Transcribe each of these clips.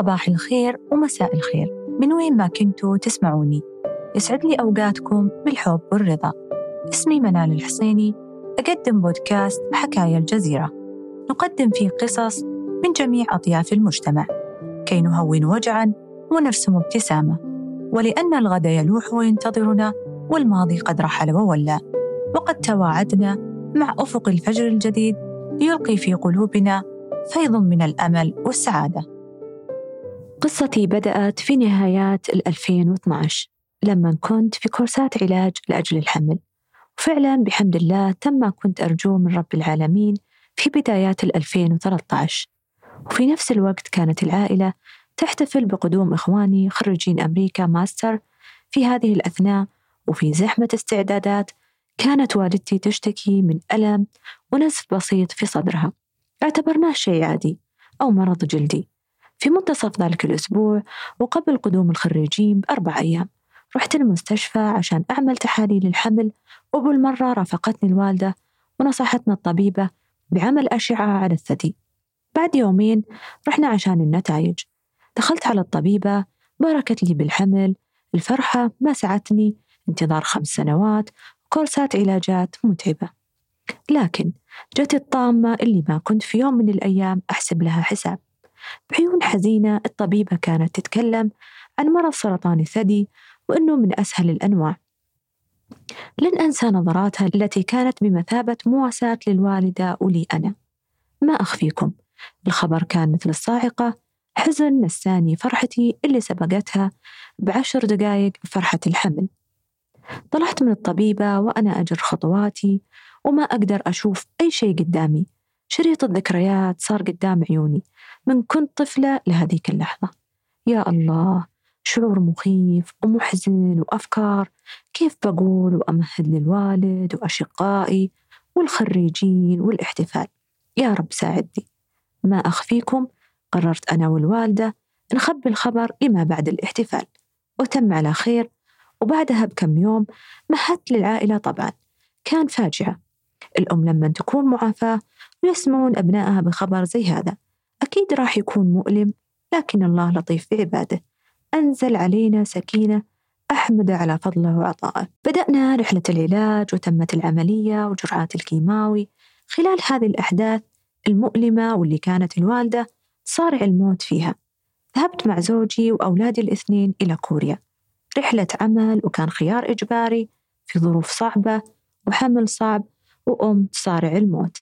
صباح الخير ومساء الخير. من وين ما كنتوا تسمعوني. يسعد لي أوقاتكم بالحب والرضا. اسمي منال الحصيني. أقدم بودكاست حكاية الجزيرة. نقدم فيه قصص من جميع أطياف المجتمع. كي نهون وجعا ونرسم ابتسامة. ولأن الغد يلوح وينتظرنا والماضي قد رحل وولى. وقد تواعدنا مع أفق الفجر الجديد ليلقي في قلوبنا فيض من الأمل والسعادة. قصتي بدأت في نهايات 2012 لما كنت في كورسات علاج لأجل الحمل. وفعلا بحمد الله تم ما كنت أرجوه من رب العالمين في بدايات 2013 وفي نفس الوقت كانت العائلة تحتفل بقدوم إخواني خريجين أمريكا ماستر في هذه الأثناء وفي زحمة استعدادات كانت والدتي تشتكي من ألم ونزف بسيط في صدرها. اعتبرناه شيء عادي أو مرض جلدي. في منتصف ذلك الأسبوع وقبل قدوم الخريجين بأربع أيام. رحت المستشفى عشان أعمل تحاليل الحمل وبالمرة رافقتني الوالدة ونصحتنا الطبيبة بعمل أشعة على الثدي. بعد يومين رحنا عشان النتائج. دخلت على الطبيبة باركت لي بالحمل. الفرحة ما سعتني انتظار خمس سنوات كورسات علاجات متعبة. لكن جت الطامة اللي ما كنت في يوم من الأيام أحسب لها حساب. بعيون حزينة الطبيبة كانت تتكلم عن مرض سرطان الثدي وأنه من أسهل الأنواع. لن أنسى نظراتها التي كانت بمثابة مواساة للوالدة ولي أنا. ما أخفيكم؟ الخبر كان مثل الصاعقة حزن نساني فرحتي اللي سبقتها بعشر دقايق فرحة الحمل. طلعت من الطبيبة وأنا أجر خطواتي وما أقدر أشوف أي شيء قدامي. شريط الذكريات صار قدام عيوني من كنت طفلة لهذيك اللحظة. يا الله شعور مخيف ومحزن وأفكار. كيف بقول وأمهد للوالد وأشقائي والخريجين والاحتفال؟ يا رب ساعدني. ما أخفيكم قررت أنا والوالدة نخبي الخبر لما بعد الاحتفال. وتم على خير. وبعدها بكم يوم مهدت للعائلة طبعا. كان فاجعة. الأم لما تكون معافاة ويسمعون أبنائها بخبر زي هذا. أكيد راح يكون مؤلم لكن الله لطيف بعباده أنزل علينا سكينة أحمد على فضله وعطائه. بدأنا رحلة العلاج وتمت العملية وجرعات الكيماوي. خلال هذه الأحداث المؤلمة واللي كانت الوالدة صارع الموت فيها. ذهبت مع زوجي وأولادي الاثنين إلى كوريا. رحلة عمل وكان خيار إجباري في ظروف صعبة وحمل صعب وأم تصارع الموت.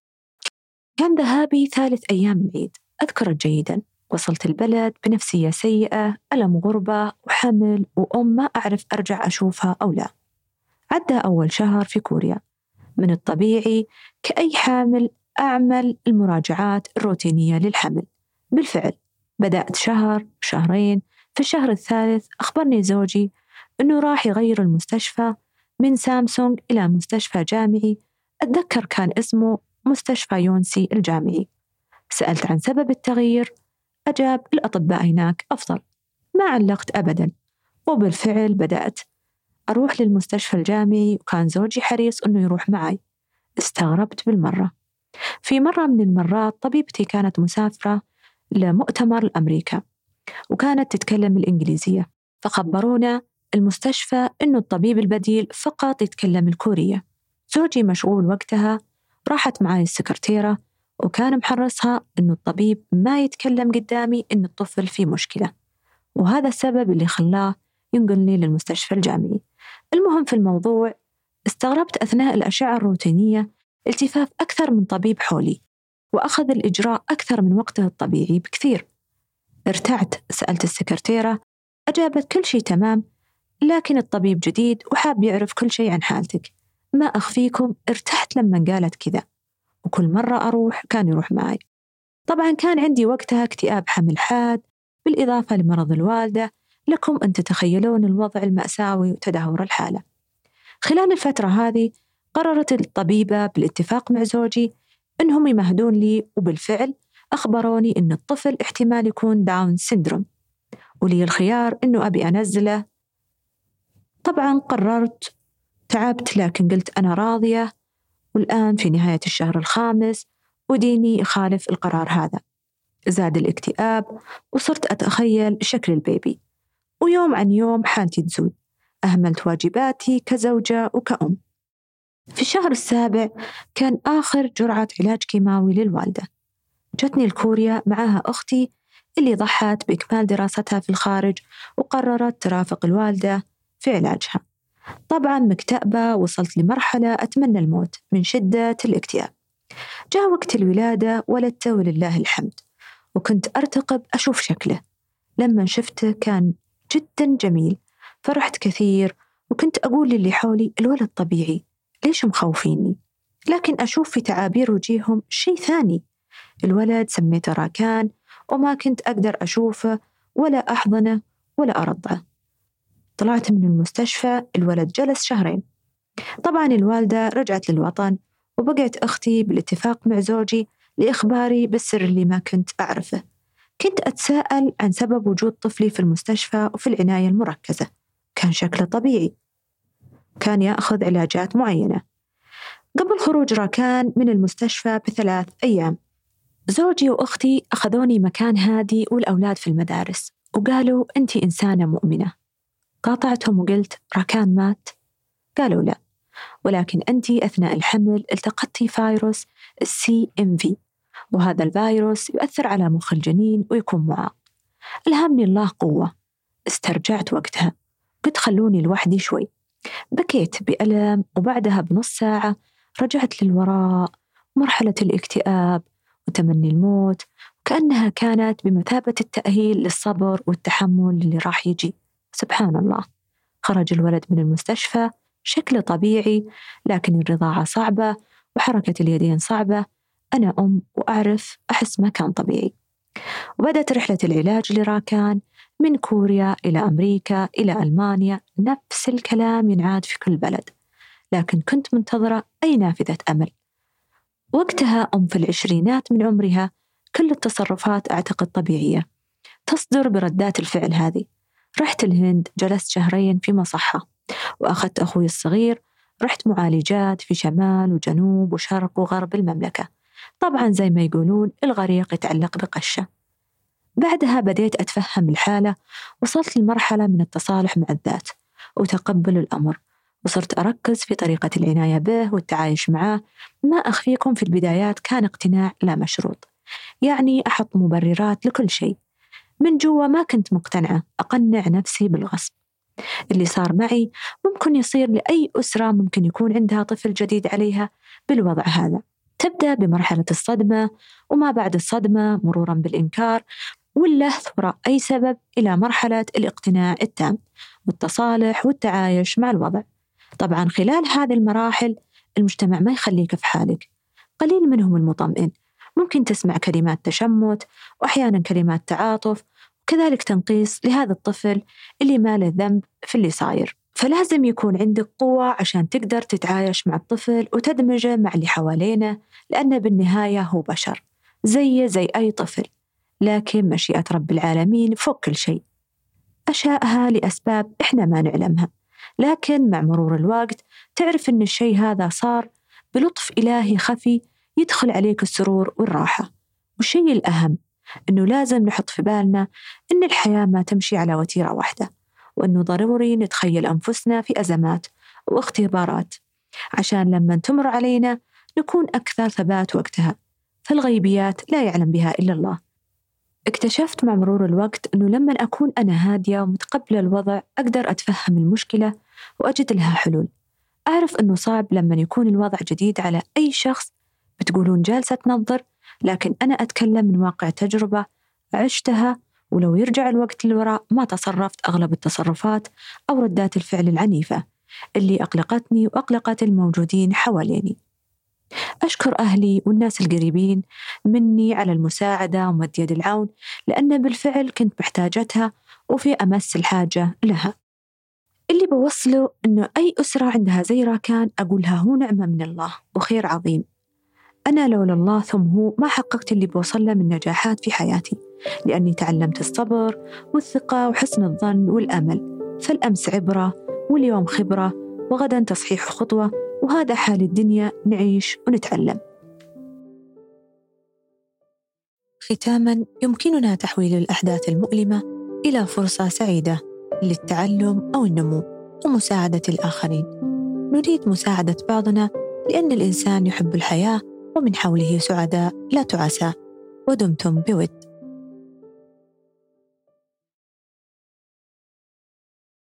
كان ذهابي ثالث أيام العيد. أذكره جيدا. وصلت البلد بنفسية سيئة ألم غربة وحمل وأم ما أعرف أرجع أشوفها أو لا. عدى أول شهر في كوريا. من الطبيعي كأي حامل أعمل المراجعات الروتينية للحمل. بالفعل بدأت شهر شهرين. في الشهر الثالث أخبرني زوجي أنه راح يغير المستشفى من سامسونج إلى مستشفى جامعي أتذكر كان اسمه مستشفى يونسي الجامعي. سألت عن سبب التغيير أجاب الأطباء هناك أفضل. ما علقت أبدا وبالفعل بدأت. أروح للمستشفى الجامعي وكان زوجي حريص أنه يروح معي. استغربت بالمرة. في مرة من المرات طبيبتي كانت مسافرة لمؤتمر لأمريكا وكانت تتكلم الإنجليزية فخبرونا المستشفى إنه الطبيب البديل فقط يتكلم الكورية. زوجي مشغول وقتها راحت معي السكرتيرة وكان محرصها إنه الطبيب ما يتكلم قدامي إن الطفل فيه مشكلة. وهذا السبب اللي خلاه ينقلني للمستشفى الجامعي. المهم في الموضوع استغربت أثناء الأشعة الروتينية التفاف أكثر من طبيب حولي وأخذ الإجراء أكثر من وقته الطبيعي بكثير. ارتعت سألت السكرتيرة أجابت كل شيء تمام لكن الطبيب جديد وحاب يعرف كل شيء عن حالتك. ما أخفيكم ارتحت لما قالت كذا وكل مرة أروح كان يروح معي. طبعا كان عندي وقتها اكتئاب حمل حاد بالإضافة لمرض الوالدة لكم أن تتخيلون الوضع المأساوي وتدهور الحالة. خلال الفترة هذه قررت الطبيبة بالاتفاق مع زوجي أنهم يمهدون لي وبالفعل أخبروني أن الطفل احتمال يكون Down syndrome ولي الخيار أنه أبي أنزله. طبعا قررت تعبت لكن قلت أنا راضية والآن في نهاية الشهر الخامس وديني يخالف القرار هذا. زاد الاكتئاب وصرت أتخيل شكل البيبي. ويوم عن يوم حالتي تزود أهملت واجباتي كزوجة وكأم. في الشهر السابع كان آخر جرعة علاج كيماوي للوالدة. جتني الكوريا معها أختي اللي ضحت بإكمال دراستها في الخارج وقررت ترافق الوالدة في علاجها. طبعا مكتئبة وصلت لمرحلة أتمنى الموت من شدة الاكتئاب. جاء وقت الولادة ولدته ولله الحمد وكنت أرتقب أشوف شكله. لما شفته كان جدا جميل فرحت كثير وكنت أقول للي حولي الولد طبيعي ليش مخوفيني؟ لكن أشوف في تعابير وجيههم شيء ثاني. الولد سميته راكان وما كنت أقدر أشوفه ولا أحضنه ولا أرضعه. طلعت من المستشفى الولد جلس شهرين. طبعا الوالدة رجعت للوطن وبقيت أختي بالاتفاق مع زوجي لإخباري بالسر اللي ما كنت أعرفه. كنت أتساءل عن سبب وجود طفلي في المستشفى وفي العناية المركزة. كان شكله طبيعي. كان يأخذ علاجات معينة. قبل خروج راكان من المستشفى بثلاث أيام. زوجي وأختي أخذوني مكان هادي والأولاد في المدارس وقالوا أنت إنسانة مؤمنة. قاطعتهم وقلت راكان مات؟ قالوا لا ولكن أنت أثناء الحمل التقطتي فيروس السي ام في وهذا الفيروس يؤثر على مخ الجنين ويكون معاق. ألهمني الله قوة. استرجعت وقتها. قلت خلوني لوحدي شوي. بكيت بألم وبعدها بنص ساعة رجعت للوراء. مرحلة الاكتئاب وتمني الموت وكأنها كانت بمثابة التأهيل للصبر والتحمل اللي راح يجي. سبحان الله. خرج الولد من المستشفى شكله طبيعي لكن الرضاعة صعبة وحركة اليدين صعبة. أنا أم وأعرف أحس ما كان طبيعي. وبدأت رحلة العلاج لراكان من كوريا إلى أمريكا إلى ألمانيا نفس الكلام ينعاد في كل بلد. لكن كنت منتظرة أي نافذة أمل. وقتها أم في العشرينات من عمرها كل التصرفات أعتقد طبيعية. تصدر بردات الفعل هذه. رحت الهند جلست شهرين في مصحة وأخذت أخوي الصغير. رحت معالجات في شمال وجنوب وشرق وغرب المملكة. طبعا زي ما يقولون الغريق يتعلق بقشة. بعدها بديت أتفهم الحالة وصلت لمرحلة من التصالح مع الذات وتقبل الأمر وصرت أركز في طريقة العناية به والتعايش معاه ما أخفيكم في البدايات كان اقتناع لا مشروط يعني أحط مبررات لكل شيء. من جوا ما كنت مقتنعة أقنع نفسي بالغصب. اللي صار معي ممكن يصير لأي أسرة ممكن يكون عندها طفل جديد عليها بالوضع هذا. تبدأ بمرحلة الصدمة وما بعد الصدمة مرورا بالإنكار واللهث وراء أي سبب إلى مرحلة الاقتناع التام والتصالح والتعايش مع الوضع. طبعا خلال هذه المراحل المجتمع ما يخليك في حالك. قليل منهم المطمئن. ممكن تسمع كلمات تشمت وأحيانا كلمات تعاطف. وكذلك تنقيص لهذا الطفل اللي ما له ذنب في اللي صاير. فلازم يكون عندك قوة عشان تقدر تتعايش مع الطفل وتدمجه مع اللي حوالينه لأنه بالنهاية هو بشر زيه زي أي طفل. لكن مشيئة رب العالمين فوق كل شيء. أشاءها لأسباب إحنا ما نعلمها. لكن مع مرور الوقت تعرف أن الشيء هذا صار بلطف إلهي خفي يدخل عليك السرور والراحة. والشيء الأهم أنه لازم نحط في بالنا أن الحياة ما تمشي على وتيرة واحدة وأنه ضروري نتخيل أنفسنا في أزمات واختبارات. عشان لما تمر علينا نكون أكثر ثبات وقتها فالغيبيات لا يعلم بها إلا الله. اكتشفت مع مرور الوقت أنه لما أكون أنا هادية ومتقبلة الوضع أقدر أتفهم المشكلة وأجد لها حلول. أعرف أنه صعب لما يكون الوضع جديد على أي شخص بتقولون جالسة تنظر لكن أنا أتكلم من واقع تجربة عشتها ولو يرجع الوقت للوراء ما تصرفت أغلب التصرفات أو ردات الفعل العنيفة اللي أقلقتني وأقلقت الموجودين حواليني. أشكر أهلي والناس القريبين مني على المساعدة ومد يد العون لأن بالفعل كنت محتاجتها وفي أمس الحاجة لها. اللي بوصله أنه أي أسرة عندها زي راكان أقولها هو نعمة من الله وخير عظيم. أنا لولا الله ثم هو ما حققت اللي بوصل له من نجاحات في حياتي لأني تعلمت الصبر والثقة وحسن الظن والأمل. فالأمس عبرة واليوم خبرة وغدا تصحيح خطوة وهذا حال الدنيا نعيش ونتعلم. ختاما يمكننا تحويل الأحداث المؤلمة إلى فرصة سعيدة للتعلم أو النمو ومساعدة الآخرين. نريد مساعدة بعضنا لأن الإنسان يحب الحياة ومن حوله سعداء لا تعسى ودمتم بود.